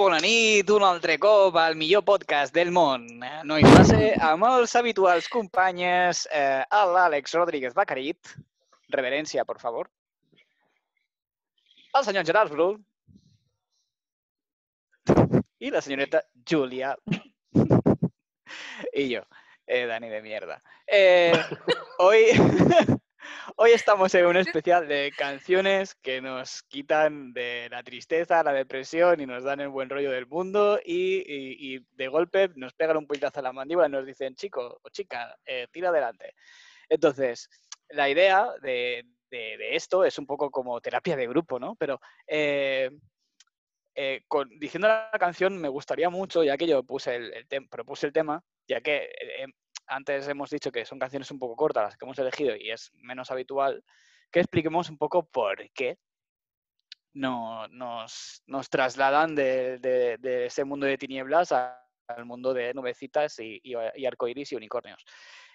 bona nit, un altre cop al millor podcast del món. Eh, No hi passa amb els habituals companyes, eh, l'Àlex Rodríguez Bacarit, reverència, por favor, el senyor Gerard Bru i la senyoreta Júlia y yo, eh, Dani de mierda. Eh, hoy, hoy estamos en un especial de canciones que nos quitan de la tristeza, la depresión y nos dan el buen rollo del mundo y, y- y de golpe nos pegan un puñetazo a la mandíbula y nos dicen, chico o chica, eh, tira adelante. Entonces, la idea de, de- de esto es un poco como terapia de grupo, ¿no? Pero eh, eh, con- diciendo la canción me gustaría mucho, ya que yo puse el, propuse el tema, ya que antes hemos dicho que son canciones un poco cortas las que hemos elegido y es menos habitual, que expliquemos un poco por qué no, nos, trasladan de, ese mundo de tinieblas al mundo de nubecitas y, y, y arcoiris y unicornios.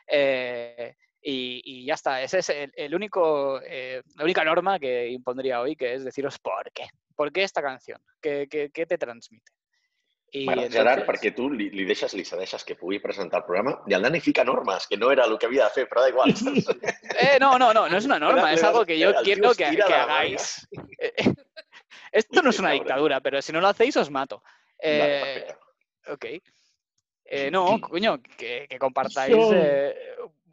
Eh, y, ya está, esa es el, único, eh, la única norma que impondría hoy, que es deciros por qué. ¿Por qué esta canción? ¿Qué, qué- qué te transmite? I Bueno, Gerard, perquè tu li, li deixes, li cedeixes que pugui presentar el programa i el Dani fica normes, que no era el que havia de fer, però da igual. Eh, no, no, no, no es una norma, es algo que yo quiero que, hagáis. Eh, eh, Esto no es una dictadura, pero si no lo hacéis os mato. Eh, ok. Eh, no, coño, que, que compartáis, eh,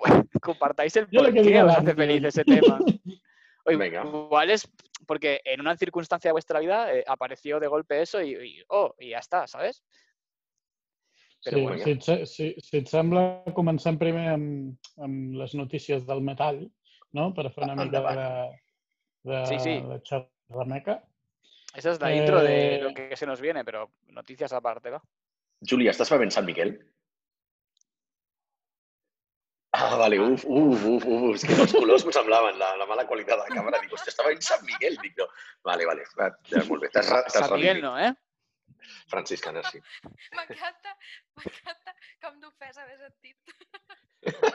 compartáis el por que qué os hace feliz ese tema. O Venga. igual es porque en una circunstancia de vuestra vida eh, apareció de golpe eso y, y, oh, y ya está, ¿sabes? Però sí, bueno. si, et, se- si, si et sembla, comencem primer amb, amb les notícies del metall, no? Per fer una mica de, Endavant. de, Sí, sí. de xerrameca. Esa es la intro de lo que se nos viene, pero noticias aparte, ¿va? Júlia, estàs bevent Sant Miquel? Ah, vale, uf, uf, uf, uf, és que els colors em semblaven, la, la mala qualitat de la càmera. Dic, hòstia, estava en Sant Miguel, dic, no. Vale, vale, va, ja, molt bé, t'has re- t'has San Miguel no, ¿eh? Franciscana, sí. M'encanta, m'encanta com d'ofesa m'he sentit.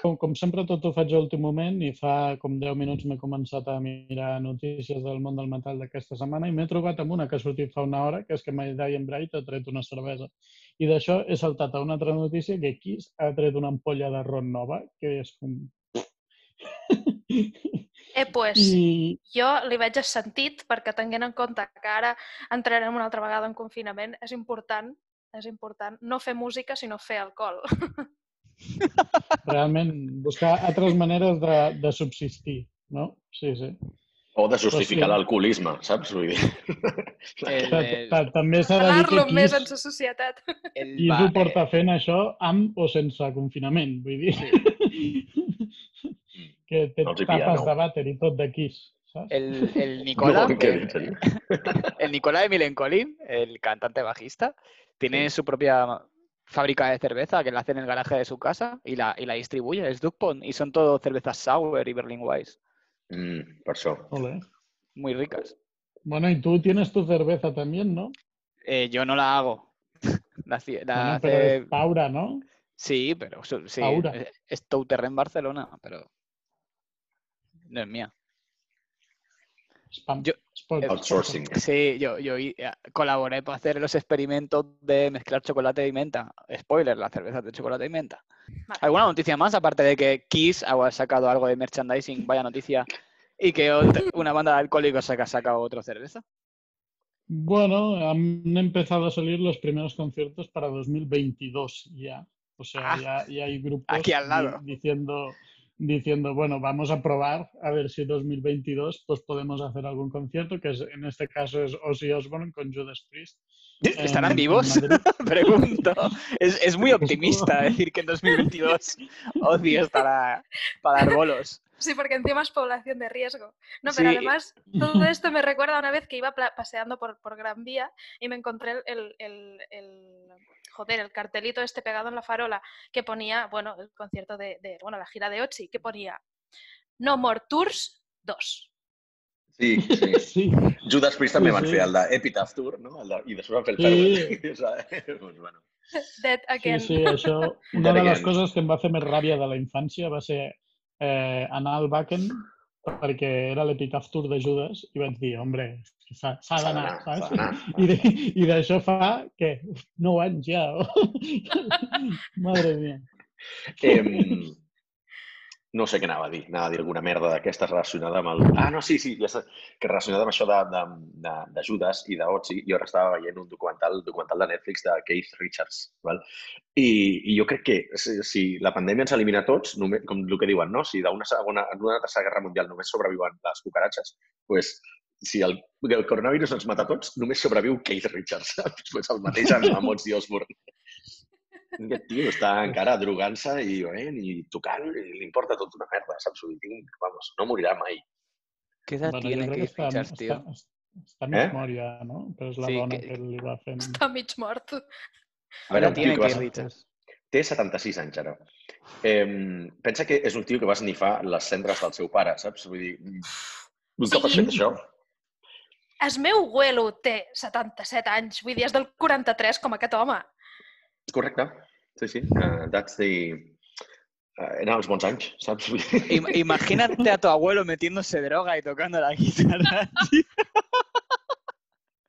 Com, com sempre, tot ho faig a últim moment i fa com 10 minuts m'he començat a mirar notícies del món del metall d'aquesta setmana i m'he trobat amb una que ha sortit fa una hora, que és que My Dying Bright ha tret una cervesa. I d'això he saltat a una altra notícia que Kiss ha tret una ampolla de ron nova, que és com... Eh, pues, I, jo li veig sentit perquè tenint en compte que ara entrarem una altra vegada en confinament, és important, és important no fer música, sinó fer alcohol. realment buscar altres maneres de, de subsistir, no? Sí, sí. O de justificar sí. l'alcoholisme, saps? Vull dir... El, el, ta- També s'ha de dir que Parlar-lo més en la societat. el Kiss va- ho porta fent això amb o sense confinament, vull dir. que té No tapes no. de vàter i tot de Kiss, saps? el, el Nicola, No, eh, dius, senyor? el Nicola de Milencolin, el cantante bajista, tiene Sí. su propia fábrica de cerveza que la hace en el garaje de su casa y la, y la distribuye, es Duckpond, y son todo cervezas sour y Berlin Weiss, Mm, això. Ole. muy ricas. Bueno, y tú tienes tu cerveza también, ¿no? Eh, yo no la hago. La, la Bueno, pero hace- es Paura, ¿no? Sí, pero sí, Paura. es- es Touter en Barcelona, pero no es mía. Spam. Yo- Spot- Outsourcing. Sí, yo, yo eh, colaboré para hacer los experimentos de mezclar chocolate y menta. Spoiler, la cerveza de chocolate y menta. Vale. ¿Alguna noticia más? Aparte de que Kiss ha sacado algo de merchandising, vaya noticia, y que una banda de alcohólicos saca- ha sacado otra cerveza. Bueno, han empezado a salir los primeros conciertos para 2022 ya. O sea, Ah, ya, ya hay grupos aquí al di- lado. diciendo, diciendo, bueno, vamos a probar a ver si 2022 pues podemos hacer algún concierto, que es, en este caso es Ozzy Osbourne con Judas Priest. ¿Estarán en- en vivos? Pregunto. Es, es muy optimista decir que en 2022 Ozzy estará para dar bolos. Sí, porque encima es población de riesgo. No, pero Sí. además todo esto me recuerda a una vez que iba paseando por, por Gran Vía y me encontré el, el- el- el- joder, el cartelito este pegado en la farola que ponía, bueno, el concierto de, de- bueno, la gira de Ochi, que ponía No More Tours 2. Sí, sí. Sí, Judas Priest també Sí, van sí. fer el d'Epitaph Tour, no? El de, I després van fer el Sí. Doncs, bueno. Dead sí, Again. sí, això, una Dead de les Again. coses que em va fer més ràbia de la infància va ser eh, anar al Wacken perquè era l'Epitaph Tour de Judas i vaig dir, hombre, s'ha d'anar, saps? I de- I d'això fa, què? Nou anys ja. Madre mia. Em, no sé què anava a dir. Anava a dir alguna merda d'aquestes relacionada amb el... Ah, no, sí, sí, ja sé. Que relacionada amb això de, de, de, i d'Otzi, jo ara estava veient un documental, documental de Netflix de Keith Richards. Val? I, I jo crec que si, si la pandèmia ens elimina tots, només, com el que diuen, no? si d'una segona, en una tercera guerra mundial només sobreviuen les cucaratges, pues, si el, el coronavirus ens mata tots, només sobreviu Keith Richards. Pues el mateix amb, amb Ozzy Osbourne. Aquest tio està encara drogant-se i, eh, i tocant i li importa tot una merda, saps? Vull dir, vamos, no morirà mai. ¿Qué edad Bueno, tiene que Keith Richards, tío? està, està mig Eh? mort ja, no? Però és la Sí, dona que- que, li va fent... Està mig mort. A veure, tio tiene que Keith Richards? té 76 anys ara. Eh, pensa que és un tio que va esnifar les cendres del seu pare, saps? Vull dir, un cop has Sí. fet això, El meu abuelo té 77 anys, vull dir, és del 43 com aquest home. Correcte. Sí, sí. Uh, that's the... Uh, eren els bons anys, Im- Imagínate a tu abuelo metiéndose droga y tocando la guitarra.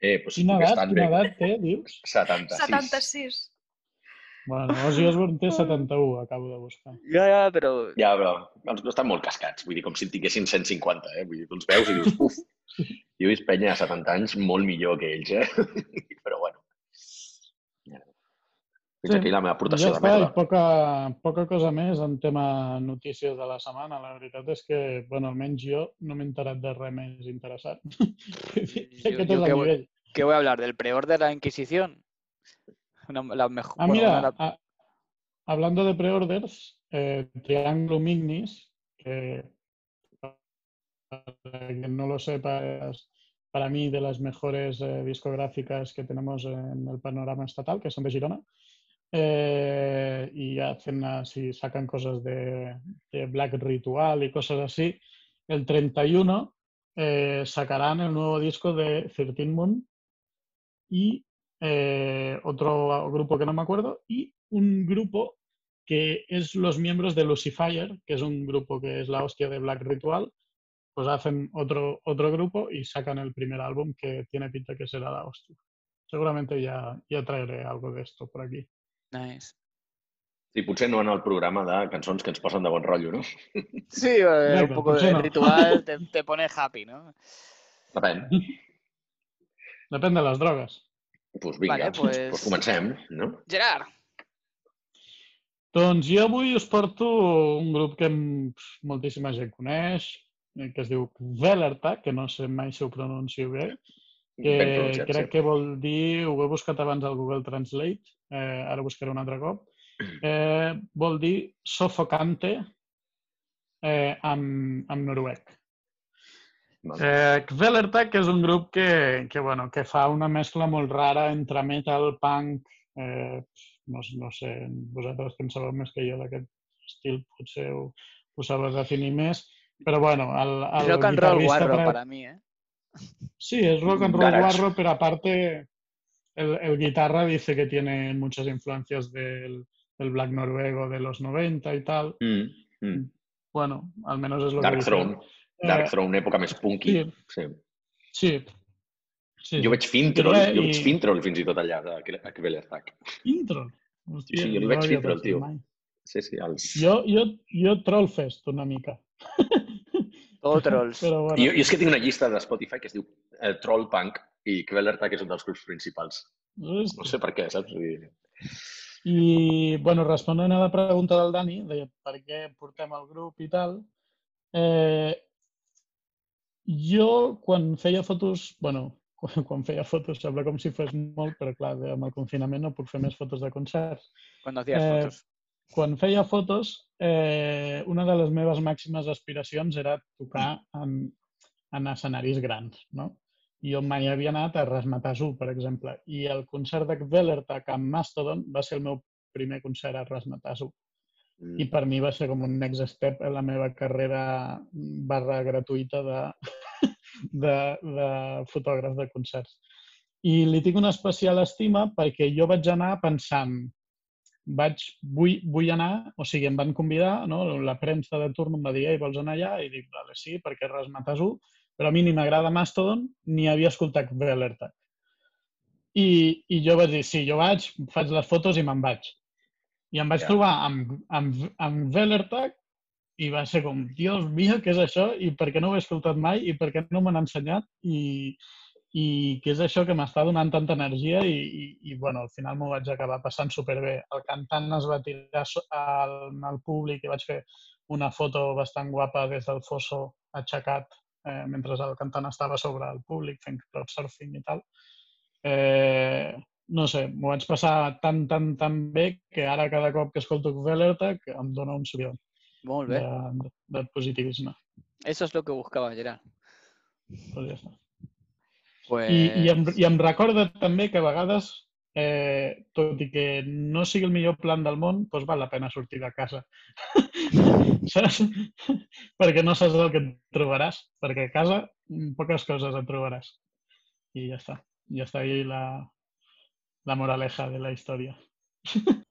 Eh, pues, Quina que edat, quina bé. edat té, dius? 76. 76. Bueno, Ozzy Osbourne té 71, acabo de buscar. ya, ya, pero... Ja, però els estan molt cascats. Vull dir, com si en tinguessin 150, eh? Vull dir, tu els veus i dius, uf, jo he vist penya a 70 anys molt millor que ells, eh? Però bueno. Fins Sí, aquí la meva aportació Ja de està, merda. poca, poca cosa més en tema notícies de la setmana. La veritat és que, bueno, almenys jo no m'he enterat de res més interessant. És yo el que voy- nivell. ¿Qué voy a hablar? ¿Del preor de la Inquisición? Una, la mejor, Ah, bueno, mira, una de la- a- hablando de preorders, eh, Triángulo Ignis, que para quien no lo sepa, es para mí de las mejores eh, discográficas que tenemos en el panorama estatal, que son de Girona. Eh, y hacen así, sacan cosas de, Black Ritual y cosas así. El 31 eh, sacarán el nuevo disco de 13 Moon y eh, otro grupo que no me acuerdo, y un grupo que es los miembros de Lucifer, que es un grupo que es la hostia de Black Ritual, pues hacen otro, otro grupo y sacan el primer álbum que tiene pinta que será la hostia. Seguramente ya, ya traeré algo de esto por aquí. Nice. Sí, potser no en el programa de cançons que ens posen de bon rotllo, no? Sí, eh, un poco ¿por qué de no? ritual te, te pone happy, ¿no? Depèn. Depende de las drogas. Doncs vinga, Vale, pues... pues- pues comencem, no? Gerard, Doncs jo avui us porto un grup que moltíssima gent coneix, eh, que es diu Velerta, que no sé mai si ho pronuncio bé, que crec que vol dir, ho he buscat abans al Google Translate, eh, ara buscaré un altre cop, eh, vol dir sofocante eh, amb, amb noruec. Eh, Kvelertak és un grup que, que, bueno, que fa una mescla molt rara entre metal, punk, eh, no, no sé, vosaltres que en sabeu més que jo d'aquest estil, potser ho, ho sabeu definir més, però bueno, el, el rock and roll guarro tra- para mí, ¿eh? Sí, es rock and roll Garage. guarro, pero aparte el, el guitarra dice que tiene muchas influencias del, del black noruego de los 90 y tal. Mm, mm. Bueno, al menos es lo Dark que dice. Throne. Dark Eh, Throne, època més punky. sí. Sí. Sí. sí. Jo veig Fintroll, res, jo veig i- Fintroll fins i tot allà, de a Kvelertak. Intro. Sí, sí, jo li havia Fintroll, pensat tio. mai. Sí, sí, els... Jo, jo, jo Trollfest una mica. Todo trolls. Però bueno, Jo, jo és que tinc una llista de Spotify que es diu eh, Troll Punk i Kvelertak és un dels grups principals. No sé per què, saps? Dir, I, bueno, responent a la pregunta del Dani, de per què portem el grup i tal, eh, jo, quan feia fotos, bueno, quan, quan feia fotos, sembla com si fos molt, però clar, amb el confinament no puc fer més fotos de concerts. Cuando hacías Eh, fotos. Quan feia fotos, eh, una de les meves màximes aspiracions era tocar en, en escenaris grans, no? I jo mai havia anat a Rasmatas 1, per exemple, i el concert de Kvelertak amb Mastodon va ser el meu primer concert a Rasmatas 1. mm, I per mi va ser com un next step en la meva carrera barra gratuïta de, de, de fotògraf de concerts. I li tinc una especial estima perquè jo vaig anar pensant vaig, vull, vull anar, o sigui, em van convidar, no? la premsa de turno em va dir, ei, vols anar allà? I dic, vale, sí, perquè res mates un, però a mi ni m'agrada Mastodon ni havia escoltat Velertag. I, I jo vaig dir, sí, jo vaig, faig les fotos i me'n vaig. I em vaig Ja. trobar amb, amb, amb Velertag i va ser com, Dios mío, què és això? I per què no ho he escoltat mai? I per què no me n'han ensenyat? I, i què és això que m'està donant tanta energia i, i, i bueno, al final m'ho vaig acabar passant superbé. El cantant es va tirar al, al públic i vaig fer una foto bastant guapa des del fosso aixecat eh, mentre el cantant estava sobre el públic fent crowdsurfing i tal. Eh, no sé, m'ho vaig passar tan, tan, tan bé que ara cada cop que escolto Velertag em dona un subidón Molt bé. de, de positivisme. Eso es lo que buscaba Gerard. Pues ja està. Pues... I, i, em, I em recorda també que a vegades, eh, tot i que no sigui el millor plan del món, doncs val la pena sortir de casa. Saps? perquè no saps el que et trobaràs. Perquè a casa mm, poques coses et trobaràs. I ja està. Ja està ahí la, la moraleja de la història.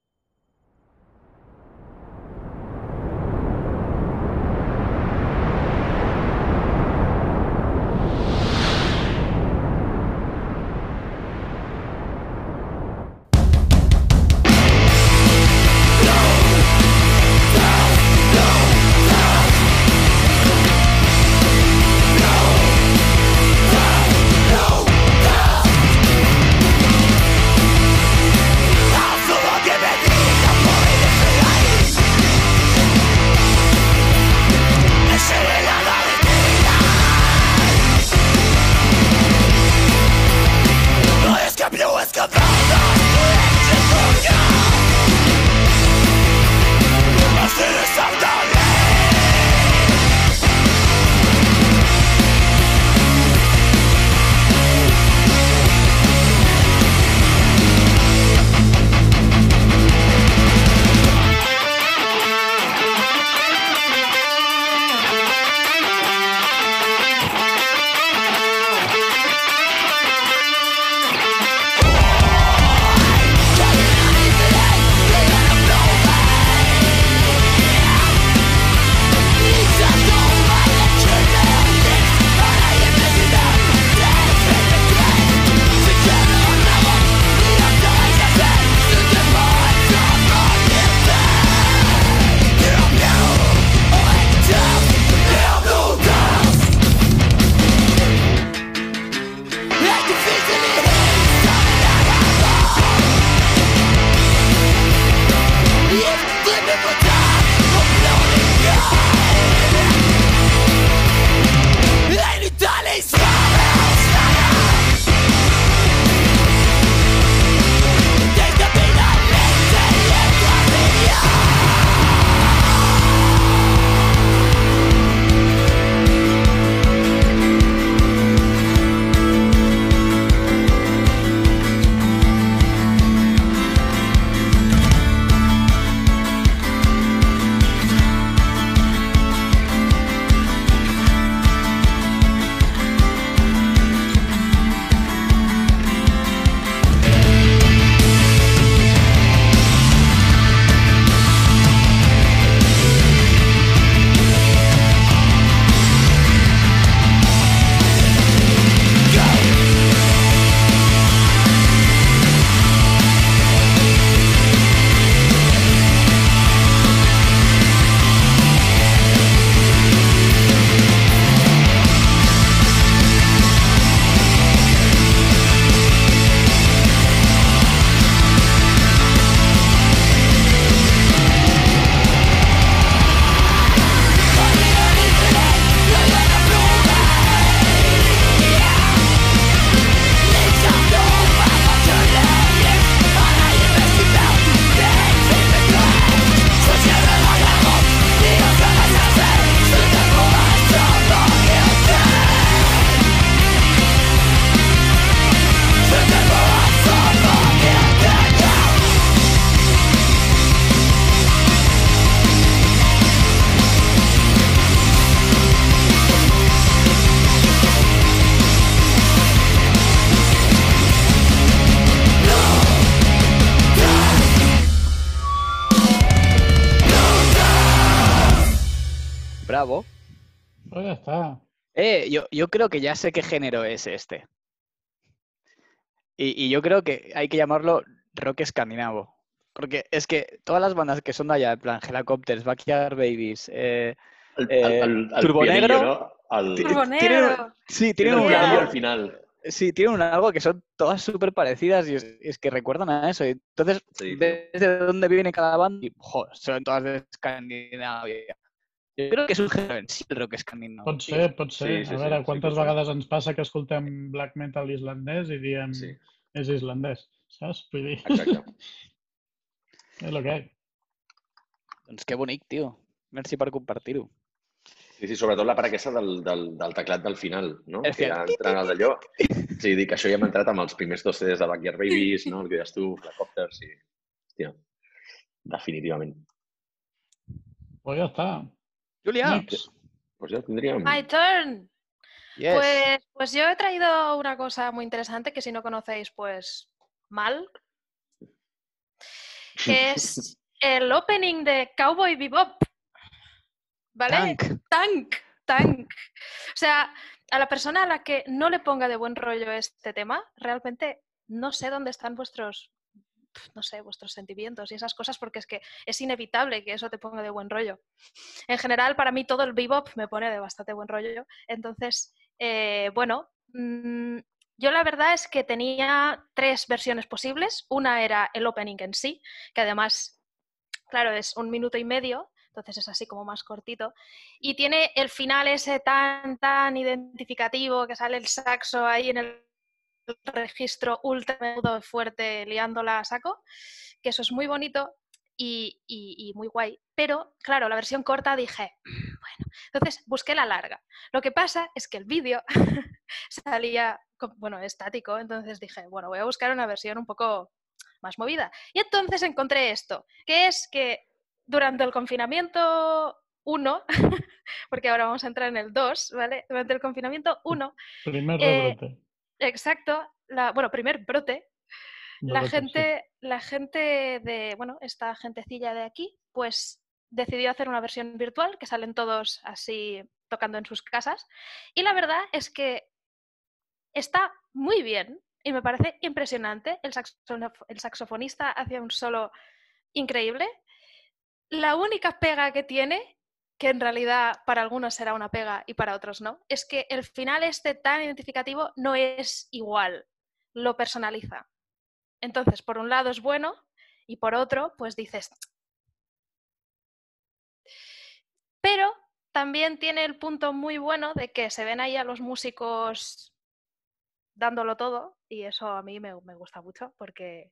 yo, yo creo que ya sé qué género es este. Y, y yo creo que hay que llamarlo rock escandinavo. Porque es que todas las bandas que son de allá, en plan Helicopters, Backyard Babies, eh, El, Eh, el, el Turbo Negro. no? Turbo Negro. sí, tiene tienen un algo, al final. sí, tienen un algo que son todas súper parecidas y es, es que recuerdan a eso. Entonces, Sí, tío. ves de dónde viene cada banda y, son todas de Escandinavia. Yo creo que és un género en si, el rock escandinau. Pot ser, pot ser. Sí, sí, a sí, veure, sí, quantes ser. vegades ens passa que escoltem black metal islandès i diem Sí, és islandès, saps? Vull dir, exacte. és el que hi Doncs que bonic, tio. Merci per compartir-ho. Sí, sí, sobretot la part aquesta del, del, del teclat del final, no? El que ja entrant al d'allò. Sí, dic, això ja hem entrat amb els primers dos CDs de Backyard Babies, no? El que deies tu, Helicopters i... Hòstia, definitivament. Pues ja està. Next. Pues ja tindríem... My turn. Yes. Pues, pues yo he traído una cosa muy interesante que si no conocéis, pues mal, que es el opening de Cowboy Bebop. ¿Vale? Tank. Tank, tank. O sea, a la persona a la que no le ponga de buen rollo este tema, realmente no sé dónde están vuestros, no sé, vuestros sentimientos y esas cosas, porque es que es inevitable que eso te ponga de buen rollo. En general, para mí todo el bebop me pone de bastante buen rollo. Entonces, eh, bueno, mm, yo la verdad es que tenía tres versiones posibles. Una era el opening en sí, que además, claro, es un minuto y medio, entonces es así como más cortito. Y tiene el final ese tan, tan identificativo que sale el saxo ahí en el registro ultra menudo fuerte liándola a saco, que eso es muy bonito y, y- y muy guay. Pero, claro, la versión corta dije, "Mm, bueno, entonces busqué la larga. Lo que pasa es que el vídeo salía, bueno, estático, entonces dije, bueno, voy a buscar una versión un poco más movida. Y entonces encontré esto, que es que durante el confinamiento 1, porque ahora vamos a entrar en el 2, ¿vale? Durante el confinamiento 1, Primer Eh, rebrote. Exacto, la, bueno, primer brote, la gente, la gente de, bueno, esta gentecilla de aquí, pues decidió hacer una versión virtual que salen todos así tocando en sus casas. Y la verdad es que está muy bien y me parece impresionante. El, saxof- el saxofonista hace un solo increíble. La única pega que tiene, que en realidad para algunos será una pega y para otros no, es que el final este tan identificativo no es igual, lo personaliza. Entonces, por un lado es bueno y por otro, pues dices... Pero también tiene el punto muy bueno de que se ven ahí a los músicos dándolo todo y eso a mí me, me gusta mucho porque,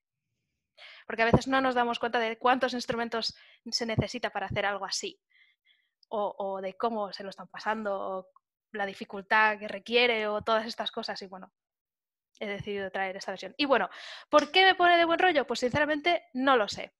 porque a veces no nos damos cuenta de cuántos instrumentos se necesita para hacer algo así o, o de cómo se lo están pasando o la dificultad que requiere o todas estas cosas y bueno, he decidido traer esta versión. Y bueno, ¿por qué me pone de buen rollo? Pues sinceramente no lo sé.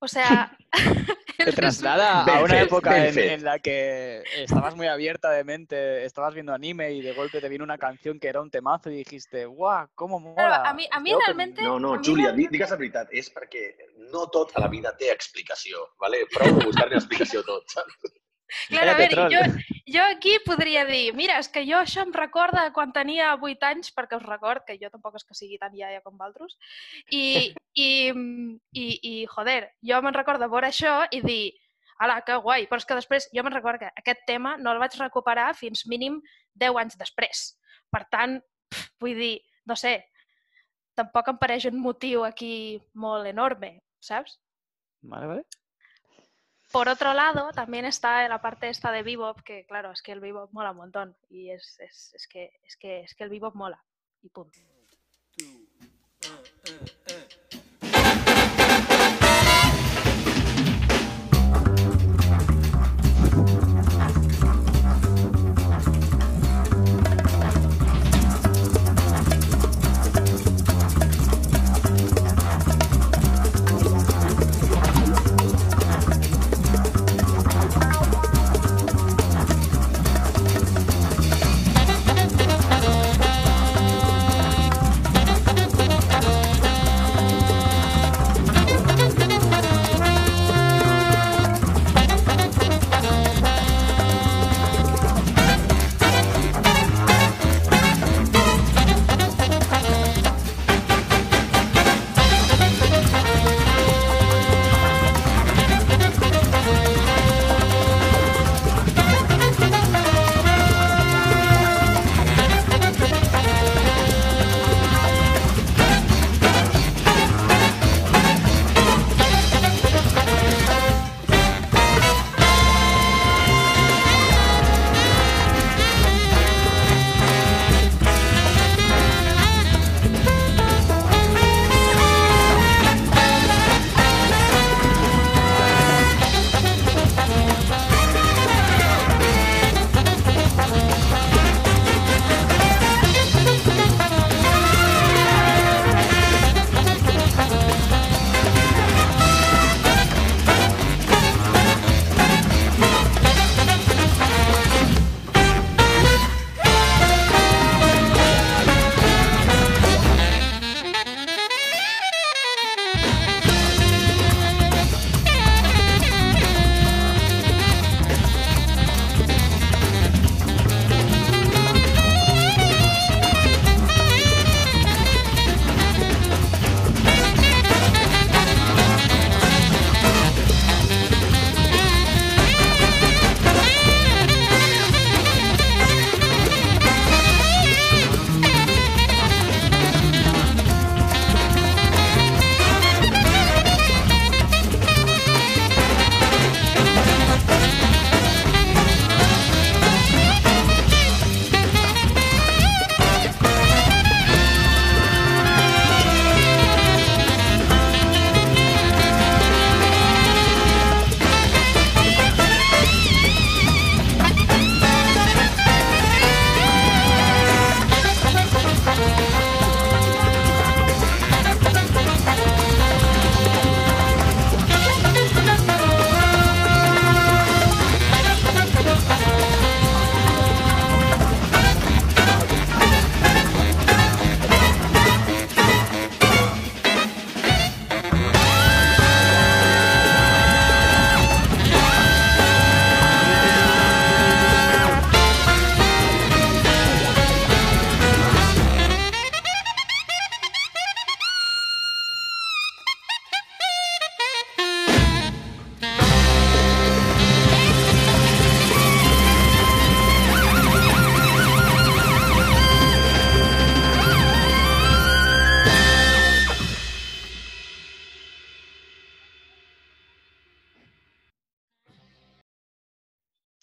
O sea, Te traslada a una época en, la que estabas muy abierta de mente, estabas viendo anime y de golpe te vino una canción que era un temazo y dijiste, ¡guau! ¿Cómo mola? Claro, a mi- a mí este opening". realmente- No, no, A mi Júlia, realment- di- digues la veritat. És perquè no tot a la vida té explicació, vale? Prou de buscar-li explicació a tot, saps? Claro, a veure, jo, jo aquí podria dir, mira, és que jo això em recorda quan tenia 8 anys, perquè us record que jo tampoc és que sigui tan iaia com vosaltres, i, i, i, i joder, jo me'n recordo veure això i dir, ala, que guai, però és que després jo me'n recordo que aquest tema no el vaig recuperar fins mínim 10 anys després. Per tant, pf, vull dir, no sé, tampoc em pareix un motiu aquí molt enorme, saps? Vale, vale. Por otro lado, también está la parte esta de bebop, que claro, es que el bebop mola un montón. Y es, es, es que, es, que, es que el bebop mola. Y punto.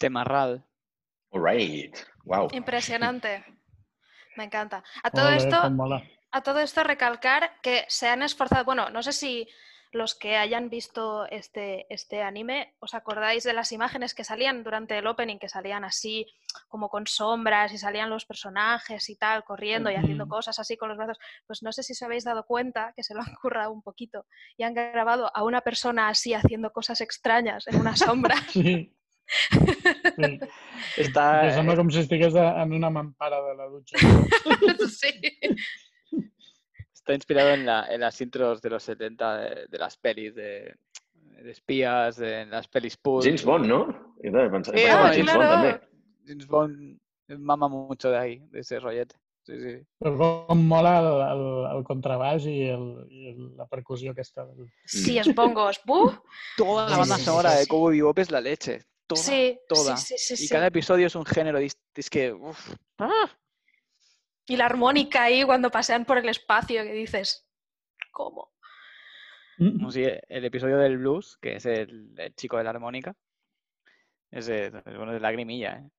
Temarral. All right. Wow. Impresionante. Me encanta. A todo esto, a todo esto recalcar que se han esforzado, bueno, no sé si los que hayan visto este, este anime, ¿os acordáis de las imágenes que salían durante el opening, que salían así como con sombras y salían los personajes y tal, corriendo y haciendo cosas así con los brazos? Pues no sé si os habéis dado cuenta que se lo han currado un poquito y han grabado a una persona así haciendo cosas extrañas en una sombra. Sí. Sí. Está, Que sembla eh, com si estigués a- en una mampara de la dutxa. sí. está inspirado en, la- en las intros de los 70 de, de las pelis de, de espías, de las pelis pulp. James Bond, no? Pensava, Sí, pensava bueno, en James claro. Bond, també. James Bond mama mucho de ahí, de ese rollete. Sí, sí. Però com mola el, el, el contrabaix i, el, i la percussió aquesta. Sí, es bongos. ¡Buh! Toda la banda sí, sí, sonora sí, de. Cowboy Bebop es la leche. Toda, sí, toda. sí, sí, sí, Y sí. cada episodio es un género Es que. uf, ¡ah! Y la armónica ahí cuando pasean por el espacio que dices, ¿cómo? No, sí, el episodio del blues, que es el, el chico de la armónica. Es bueno de lagrimilla, ¿eh?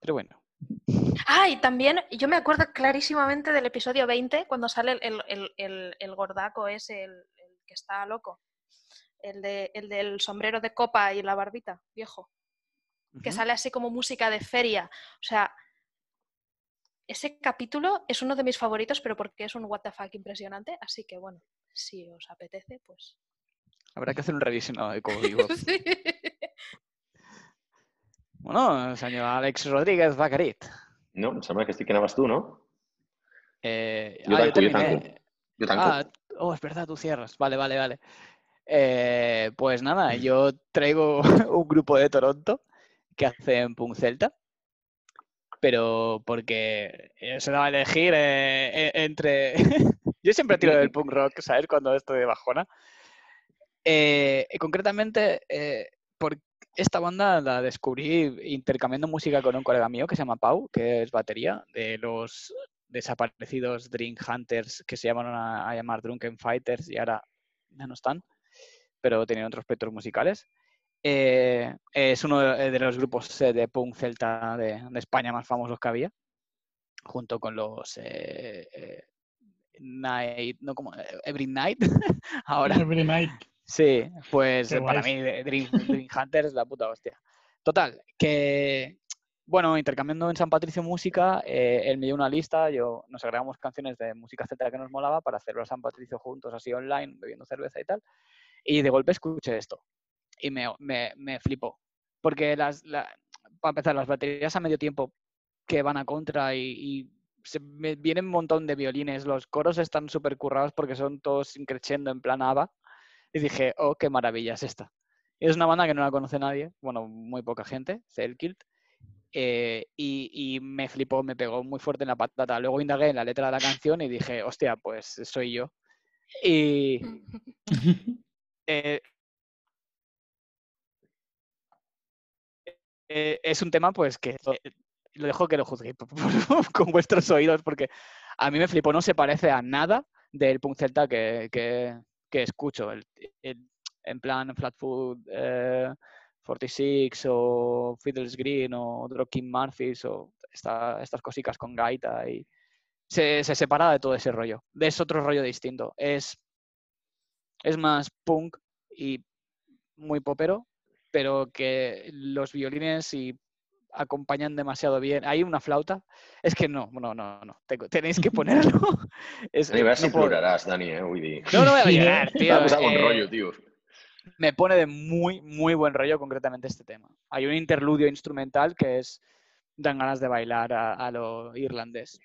Pero bueno. Ah, y también yo me acuerdo clarísimamente del episodio 20 cuando sale el, el- el- el- el gordaco ese, el, el que está loco. El, de, el del sombrero de copa y la barbita, viejo. Que sale así como música de feria. O sea, ese capítulo es uno de mis favoritos, pero porque es un what the fuck impresionante. Así que bueno, si os apetece, pues. Habrá que hacer un revisionado de Cowboy Bebop. Sí. Bueno, señor Alex Rodríguez Bacarit. No? Em sembla que estic que anaves tu, no? Eh, Jo ah, yo tanco, jo terminé. tanco. Jo tanco. Ah, oh, es verdad, tú cierras. Vale, vale, vale. Eh, pues nada, yo traigo un grupo de Toronto que hacen punk celta, pero porque eh, se daba a elegir eh, e- entre... yo siempre tiro del punk rock, ¿sabes? Cuando estoy de bajona. Eh, concretamente, eh, por esta banda la descubrí intercambiando música con un colega mío que se llama Pau, que es batería, de los desaparecidos Dream Hunters que se llamaron a, a llamar Drunken Fighters y ahora ya no están, pero tenían otros proyectos musicales. Eh, es uno de, de los grupos eh, de punk celta de, de España más famosos que había, junto con los eh, Night, no como Every Night, ahora. Every night. Sí, pues Qué para mí Dream, Dream Hunter es la puta hostia. Total, que bueno, intercambiando en San Patricio música, eh, él me dio una lista, yo nos agregamos canciones de música Z que nos molaba para hacerlo a San Patricio juntos, así online, bebiendo cerveza y tal. Y de golpe escuché esto y me, me, me flipó. Porque las, la- para empezar, las baterías a medio tiempo que van a contra y, y se me vienen un montón de violines, los coros están súper currados porque son todos increciendo en plan ABBA. Y dije, oh, qué maravilla es esta. Es una banda que no la conoce nadie, bueno, muy poca gente, Selkilt. eh, y, y me flipó, me pegó muy fuerte en la patata. Luego indagué en la letra de la canción y dije, hostia, pues soy yo. Y eh, eh, es un tema, pues, que eh, lo dejo que lo juzguéis con vuestros oídos, porque a mí me flipó, no se parece a nada del punk celta que, que- que escucho. El- en plan Flatfoot eh, 46 o Fiddles Green o Dropkick Murphys o esta- estas cositas con gaita y se, se separa de todo ese rollo. Es otro rollo distinto. Es, es más punk y muy popero, pero que los violines y acompañan demasiado bien. Hay una flauta. Es que no, no, no, no. Tengo- tenéis que ponerlo. Es- Dani, a veure si no puedo- ploraràs, Dani, eh? Vull dir... No, no voy a Sí, eh? llorar, tío. Un eh, rotllo, tio. me pone de muy, muy buen rollo concretamente este tema. Hay un interludio instrumental que es dan ganas de bailar a, a lo irlandés.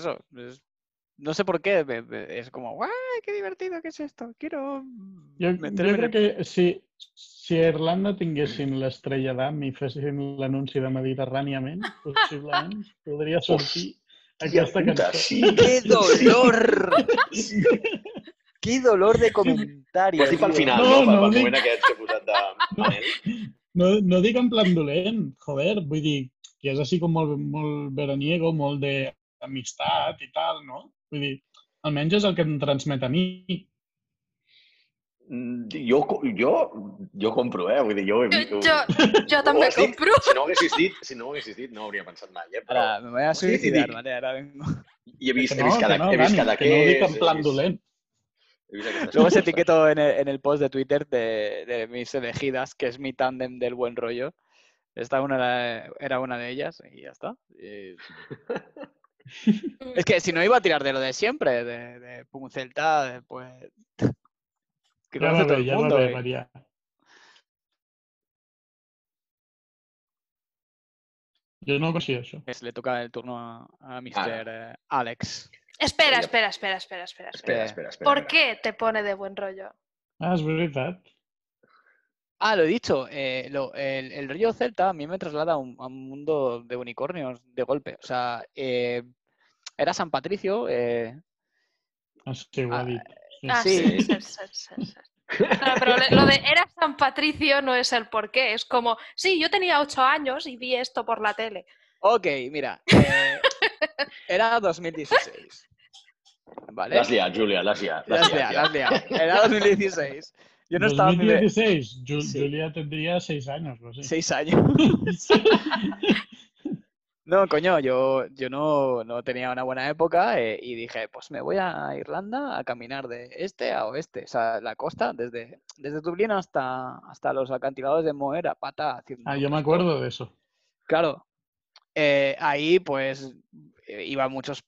Eso. es- no sé por qué. me- me- es como, ¡guay! ¡Qué divertido! ¿Qué es esto? Quiero Jo, meterme jo en el que si, si a Irlanda tinguessin l'estrella d'am i fessin l'anunci de Mediterràniament, possiblement podria sortir Hòstia aquesta cançó. sí. ¡Qué dolor! Sí. ¡Qué dolor de comentario! Ho has dit pel final, No, no? No, pel dic- moment aquest que he posat de Manel. No, no dic en plan dolent, joder, vull dir que és així com molt, molt veraniego, molt d'amistat i tal, no? Vull dir, almenys és el que em transmet a mi. Mm, Jo, jo, jo compro, eh? Vull dir, jo. Jo, Ho dit? compro. Si no ho haguessis dit, si no ho haguessis dit, no ho hauria pensat mai, eh? Però me voy a dic. ¿vale? Ahora vengo. i he vist, Que he no, vist que cada, no, he vist Dani, cada que no ho dic què en plan dolent. Luego se coses. etiquetó en el, en el post de Twitter de, de mis elegidas, que es mi tándem del buen rollo. Esta una era, era una de ellas y ya está. Y- Es que si no iba a tirar de lo de siempre, de, de Pum Celta, de, pues... Que conoce va todo bé, el mundo. bé, y- variar. Jo no això. pues le toca el turno a, a Mr. eh, Alex. Espera, espera, espera, espera, espera. espera. Espera, espera, espera. ¿Por espera. qué te pone de buen rollo? Ah, és veritat. Ah, lo he dicho, eh, lo- el, el rollo celta a mí me traslada a un, a un mundo de unicornios de golpe. O sea, eh, era San Patricio, eh, Ah, sí, ho Ah. Sí. Ah, Sí. sí, sí, pero lo de era San Patricio no es el por qué, es como, sí, yo tenía ocho años y vi esto por la tele. Ok, mira. eh, era 2016. ¿Vale? L'has liat, Júlia, l'has liat. La has liado, la has liado. Era 2016. Yo no estaba en mi... 2016, Ju- Sí. Julia tendría seis años o así. Seis años. No, coño, yo, yo no, no tenía una buena época eh, y dije, pues me voy a Irlanda a caminar de este a oeste, o sea, la costa, desde, desde Dublín hasta, hasta los acantilados de Moher a pata. haciendo Ah, yo me acuerdo de eso. Claro. Eh, ahí, pues, iba a muchos,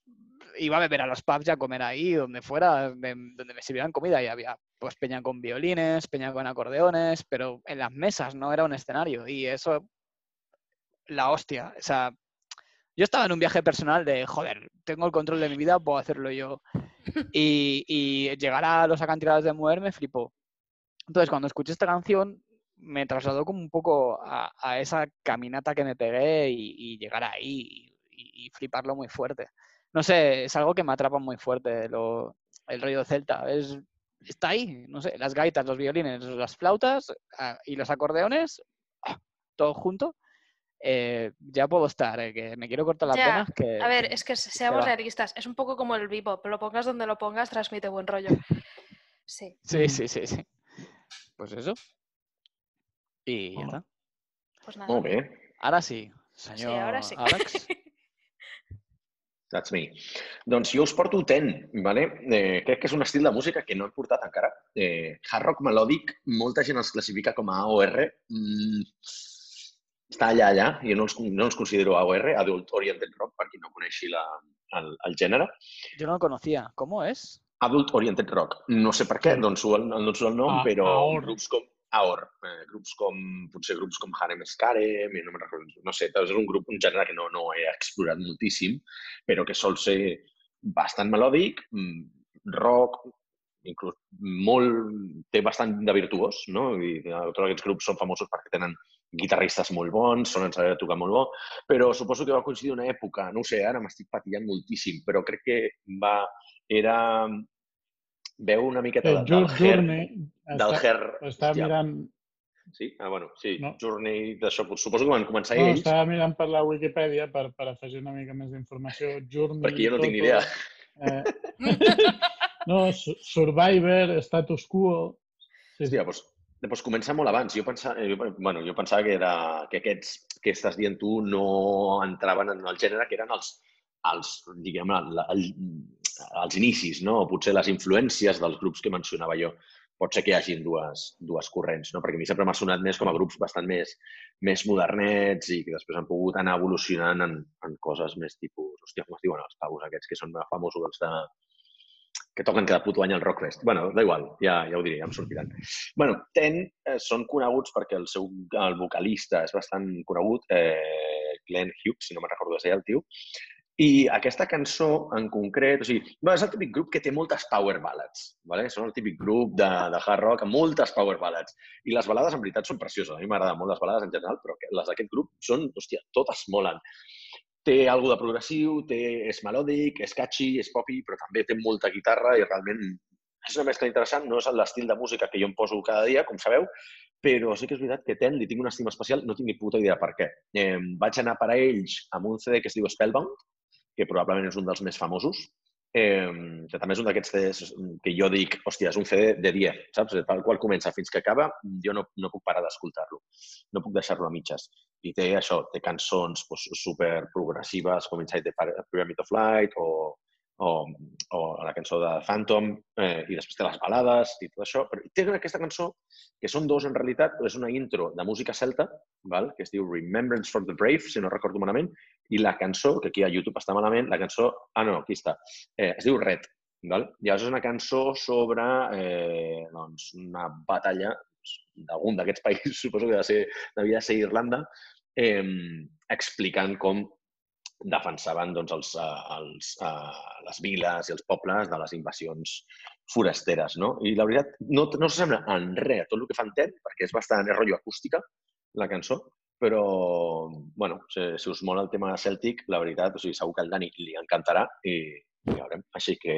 iba a beber a los pubs y a comer ahí, donde fuera, de- donde me sirvieran comida y había, pues, peña con violines, peña con acordeones, pero en las mesas, no era un escenario. Y eso, la hostia. O sea, yo estaba en un viaje personal de, joder, tengo el control de mi vida, puedo hacerlo yo. Y, y llegar a los acantilados de Moher me flipó. Entonces, cuando escuché esta canción, me trasladó como un poco a, a esa caminata que me pegué y, y llegar ahí y, y fliparlo muy fuerte. No sé, es algo que me atrapa muy fuerte lo, el rollo celta. Es, está ahí, no sé, las gaitas, los violines, las flautas ah, y los acordeones, ah, todo junto. eh, ya puedo estar, eh, que me quiero cortar las Ya. Que, A ver, es que se- seamos realistas, es un poco como el bebop, lo pongas donde lo pongas, transmite buen rollo. Sí. Sí, sí, sí, sí. Pues eso. Y ya está. Pues nada. Molt bé, Ahora sí, Sí, señor ahora sí. Alex. that's me. Doncs jo us porto Ten, vale? eh, crec que és un estil de música que no he portat encara. Eh, hard rock melòdic, molta gent els classifica com a AOR. Mm, està allà, allà. Jo no els, no els considero AOR, Adult Oriented Rock, per qui no coneixi la, el, el gènere. Yo no lo conocía. ¿Cómo es? Adult Oriented Rock. No sé per què, Sí. doncs el, no el, el nom, A- però AOR. grups com AOR, eh, grups com, potser grups com Harem Scarem, no recordo, no sé, és un grup, un gènere que no, no he explorat moltíssim, però que sol ser bastant melòdic, mm, rock, inclús molt, té bastant de virtuós, no? I tots aquests grups són famosos perquè tenen guitarristes molt bons, sonen saber tocar molt bo, però suposo que va coincidir una època, no sé, ara m'estic patillant moltíssim, però crec que va, era, veu una miqueta Eh, de, del Journey del està, hair, està hòstia, mirant, sí? Ah, bueno, sí, No. Journey d'això, suposo que van començar no, ells, estava mirant per la Wikipedia per, per afegir una mica més d'informació. Journey, perquè jo no tinc ni idea. Eh, no, Su- Survivor, Status Quo... Sí, sí. Hòstia, doncs, doncs comença molt abans. Jo pensava, jo, bueno, jo pensava que, era, que aquests que estàs dient tu no entraven en el gènere, que eren els, els diguem, el, el, els inicis, no? o potser les influències dels grups que mencionava jo. Pot ser que hi hagin dues, dues corrents, no? perquè a mi sempre m'ha sonat més com a grups bastant més, més modernets i que després han pogut anar evolucionant en, en coses més tipus... Hòstia, com es diuen els paus aquests que són famosos els de... que toquen cada puto any al Rockfest. bueno, da igual, ja, ja ho diré, ja em sortiran. bueno, Ten eh, són coneguts perquè el seu el vocalista és bastant conegut, eh, Glenn Hughes, si no me'n recordo de ser el tio, i aquesta cançó en concret, o sigui, és el típic grup que té moltes power ballads, ¿vale? són el típic grup de, de hard rock amb moltes power ballads. I les balades, en veritat, són precioses. A mi m'agraden molt les balades en general, però les d'aquest grup són, hòstia, totes molen. Té alguna de progressiu, té, és melòdic, és catchy, és popi, però també té molta guitarra i realment és una mescla interessant. No és l'estil de música que jo em poso cada dia, com sabeu, però sí que és veritat que Ten li tinc una estima especial, no tinc ni puta idea per què. Eh, vaig anar per a ells amb un CD que es diu Spellbound, que probablement és un dels més famosos, eh, que també és un d'aquests CDs que jo dic, hòstia, és un CD de 10, saps? Tal qual comença fins que acaba, jo no, no puc parar d'escoltar-lo. No puc deixar-lo a mitges. I té això, té cançons pues, super progressives com Inside the Pyramid of Light o, o, o la cançó de Phantom eh, i després té les balades i tot això. Però té aquesta cançó, que són dos en realitat, és una intro de música celta, val? que es diu Remembrance for the Brave, si no recordo malament, i la cançó, que aquí a YouTube està malament, la cançó... Ah, no, aquí està. Eh, es diu Red. Val? Llavors és una cançó sobre eh, doncs, una batalla d'algun d'aquests països, suposo que de ser, devia ser Irlanda, eh, explicant com defensaven doncs, els, eh, els, eh, les viles i els pobles de les invasions forasteres. No? I la veritat, no, no s'assembla en res a tot el que fan Ted, perquè és bastant és rotllo acústica, la cançó, però, bueno, si, si us mola el tema Celtic, la veritat, o sigui, segur que al Dani li encantarà i, ja veurem. Així que...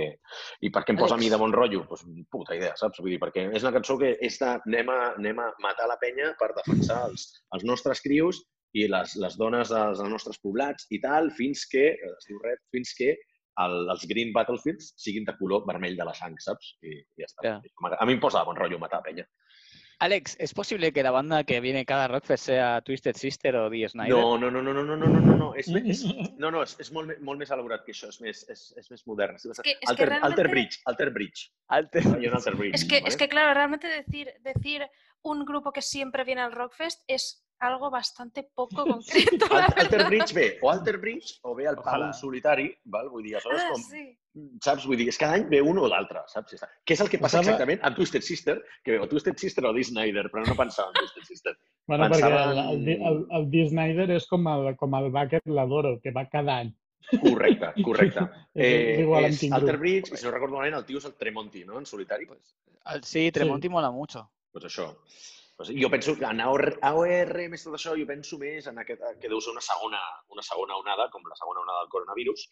I per què em posa a mi de bon rotllo? Pues, puta idea, saps? Vull dir, perquè és una cançó que és de anem a, anem a matar la penya per defensar els, els nostres crius i les, les dones dels, dels nostres poblats i tal, fins que, es diu res, fins que el, els Green Battlefields siguin de color vermell de la sang, saps? I, i ja està. Ja. A mi em posa de bon rotllo matar penya. Alex, ¿es posible que la banda que viene cada Rockfest sea Twisted Sister o Dee Snyder? No, no, no, no, no, no, no, no, no, no. És, és, no, no, és, és molt, molt més elaborat que això, és més, és, és més modern. Sí, que- es que Alter, realmente- Alter Bridge, Alter Bridge. Alter- Hay un Alter Bridge. Es que, es ¿vale? que claro, realmente decir, decir un grupo que siempre viene al Rockfest es algo bastante poco concreto. Al- Alter. Bridge ve o Alter Bridge o ve el en solitari, val? vull dir, aleshores Ah, com, sí. saps? Vull dir, és cada any ve un o l'altre, saps? Què és el que passa Estava- exactament amb Twisted Sister? Que ve o Twisted Sister o Dee Snyder, però no pensava en Twisted Sister. Bueno, perquè Pensava el, el, Di- el, el Dee Snyder és com el, com el Bucket l'adoro, que va cada any. Correcte, correcte. És Eh, igual en és Alter. Bridge, i si no recordo malament, el tio és el Tremonti, no? En solitari. Pues, Sí, Tremonti mola mucho. pues això. Pues jo penso que en AOR, AOR, més tot això, jo penso més en aquest, que deu ser una segona, una segona onada, com la segona onada del coronavirus.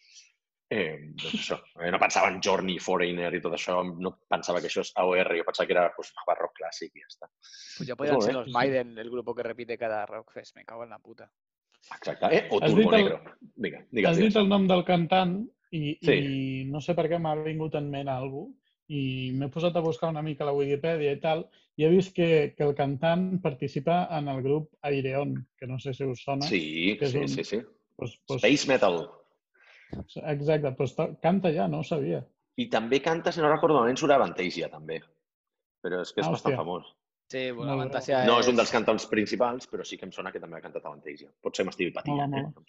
Eh, doncs això, eh, no pensava en Journey, Foreigner i tot això, no pensava que això és AOR, jo pensava que era pues, barroc clàssic i ja està. Pues ya podrían muy ser los sí. Maiden, el grupo que repite cada Rockfest. Me cago en la puta. Exacte. Eh? O Has Turbo el- Negro. Vinga, digues, Has dit digues. el nom del cantant i, Sí. i no sé per què m'ha vingut en ment algú i m'he posat a buscar una mica la Wikipedia i tal i he vist que, que el cantant participa en el grup Aireon, que no sé si us sona. Sí, que és sí, un- sí, sí. Pues, pues, Space Metal. Exacte, pues, to- canta ja, no ho sabia. I també canta, si no recordo malament, surt a Avantasia, també. Però és que és Ah, bastant hòstia. famós. Sí, bueno, bé. Fantasia No és un dels cantants principals, però sí que em sona que també ha cantat a Avantasia. Pot ser m'estigui patillant, Mola, eh? mola. No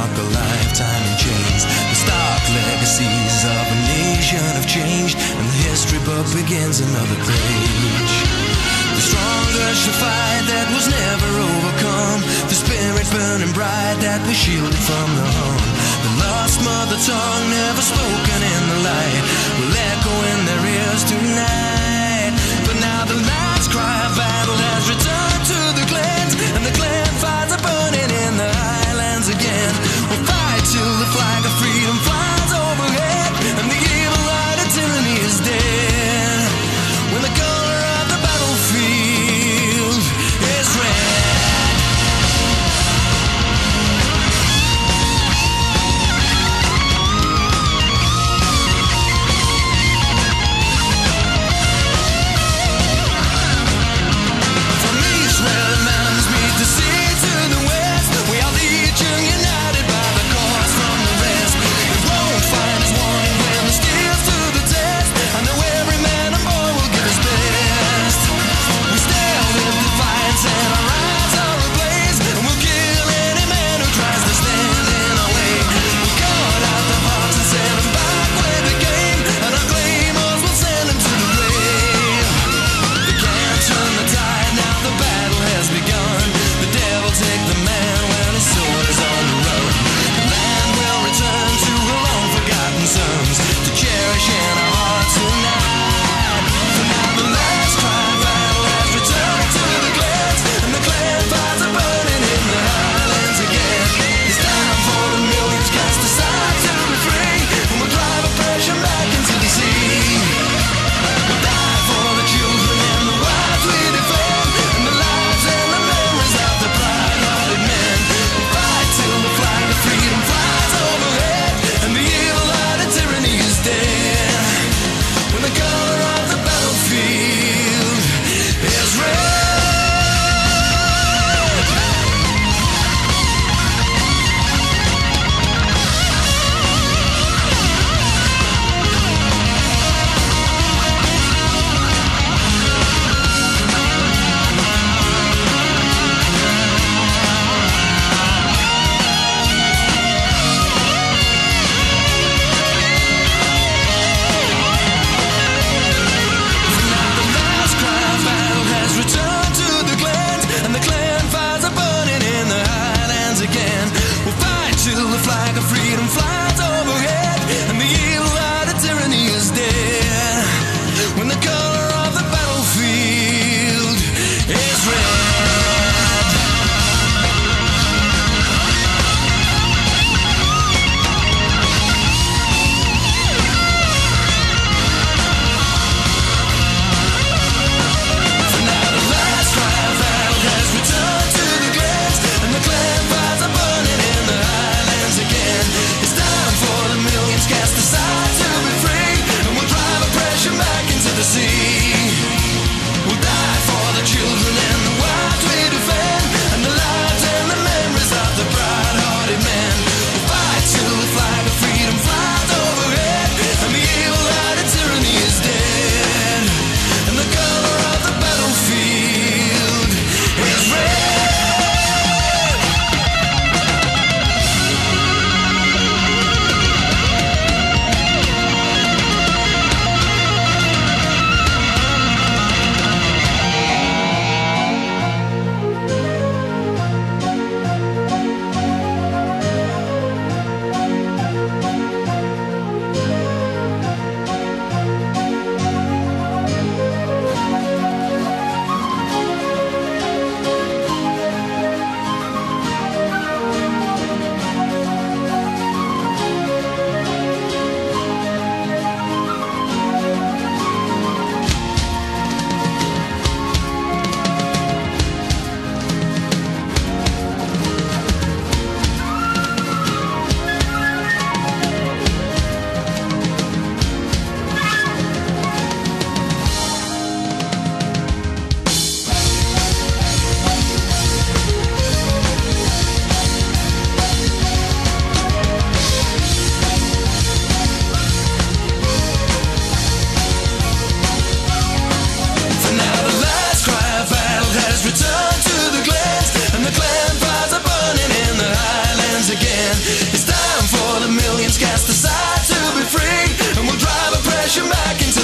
mark a lifetime in chains. The stark legacies of a nation have changed, and the history book begins another page. The stronger shall fight that was never overcome. The spirit burning bright that was shielded from the harm. The lost mother tongue never spoken in the light will echo in their ears tonight. But now the last cry of battle has returned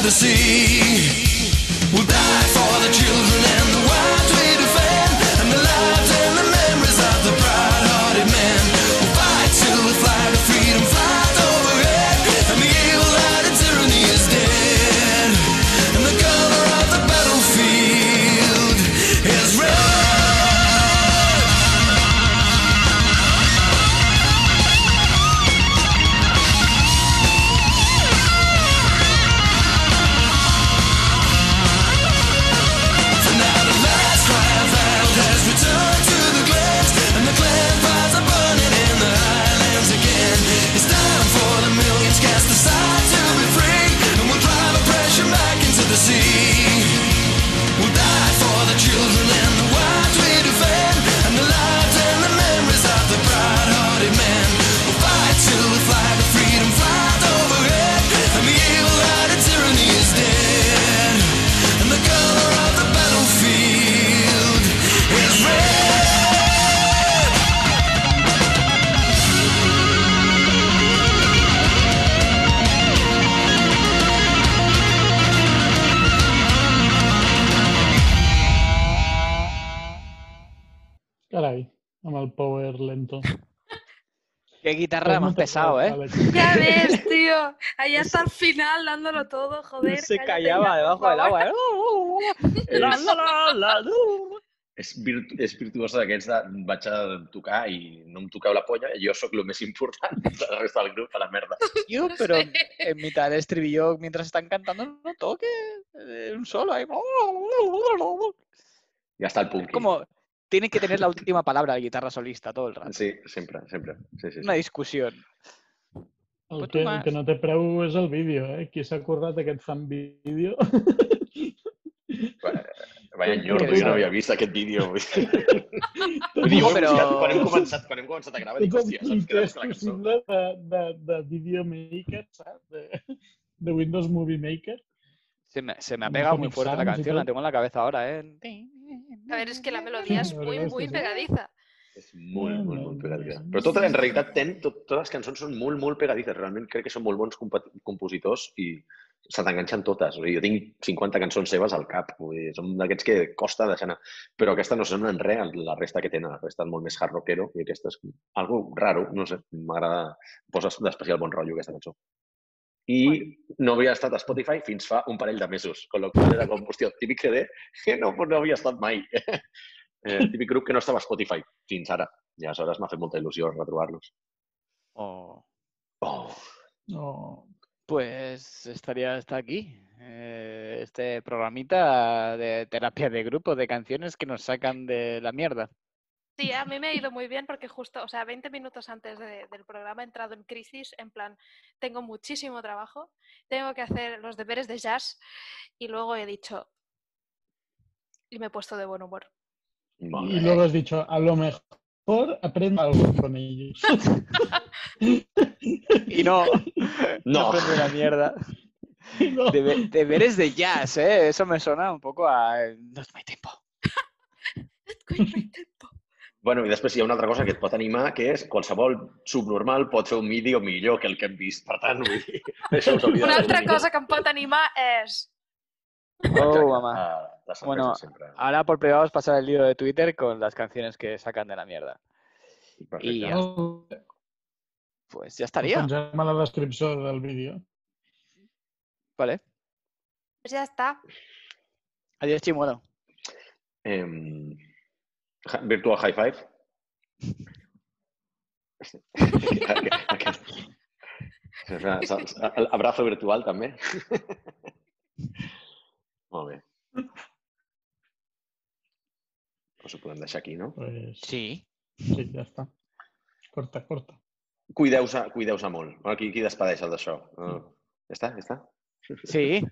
Tennessee. Carai, amb el power lento. Qué guitarra más pesado, ¿eh? Ya ves, tío. Allá hasta el final dándolo todo, joder. Se cállate callaba ya, debajo del agua. ¿eh? La, la, la. És, virtu és virtuosa d'aquests de vaig a tocar i no em toqueu la polla, jo sóc el més important de la resta del grup, a la merda. Tío, pero en mitad del estribillo, mientras están cantando, no toque. eh, Un solo ahí. Ja està el punk. Es como, tiene que tener la última palabra la guitarra solista todo el rato. Sí, sempre, sempre. Sí, sí, sí. Una discusión. El que, tomar. el que no té preu és el vídeo, eh? Qui s'ha currat aquest fan vídeo? Vaya enyordo, Que jo no havia vist aquest vídeo. Vull dir, No, però- quan hem començat, quan hem començat a gravar, dic, hòstia, el saps que és la cançó? de, de, de Video Maker, saps? De, de Windows Movie Maker. Se me, se me pegado muy fuerte la canción, la tengo en la cabeza ahora, ¿eh? A ver, es que la melodía es La muy, muy pegadiza. És molt, molt, molt Mm, pegadiza. Però tot, en realitat, ten, tot, totes les cançons són molt, molt pegadices. Realment crec que són molt bons compositors i se t'enganxen totes. O sigui, jo tinc 50 cançons seves al cap. Vull dir, són d'aquests que costa deixar anar. Però aquesta no sona en res, la resta que tenen. La resta és molt més hard rockero i aquesta és algo raro, no sé, m'agrada, posa d'especial bon rotllo aquesta cançó. I no havia estat a Spotify fins fa un parell de mesos, con lo qual era com, hòstia, típic CD que no, no havia estat mai. Eh, típic grup que no estava a Spotify fins ara. I aleshores m'ha fet molta il·lusió retrobar-los. Oh, Oh, No. Pues estaría hasta aquí. eh, este programita de terapia de grupo, de canciones que nos sacan de la mierda. Sí, a mí me ha ido muy bien porque justo, o sea, 20 minutos antes de- del programa he entrado en crisis, en plan, tengo muchísimo trabajo, tengo que hacer los deberes de jazz y luego he dicho, y me he puesto de buen humor. Y luego has dicho, a lo mejor aprenda algo con ellos. Y no, No. aprendí una mierda. No. Debe- deberes de jazz, ¿eh? Eso me suena un poco a... No es mi tiempo. Bueno, i després hi ha una altra cosa que et pot animar, que és qualsevol subnormal pot fer un vídeo millor que el que hem vist. Per tant, vull dir, això us Una altra millor. cosa que em pot animar és... Oh, mamá. Ah, Bueno, sempre. Ahora por privado os pasar el lío de Twitter con las canciones que sacan de la mierda. Perfecte. i ja. Ho Pues ya estaría, pengem a la descripció del vídeo. ¿vale? Pues ya está. Adiós, Chimuelo. Em, ja- virtual High Five. El abrazo virtual, també. Molt bé. Pues ho podem deixar aquí, no? Pues, Sí. sí, ja està. Corta, corta. Cuideu-se cuideu molt. Bueno, qui, qui despedeix el d'això? Uh, ja està? Ja està? Sí.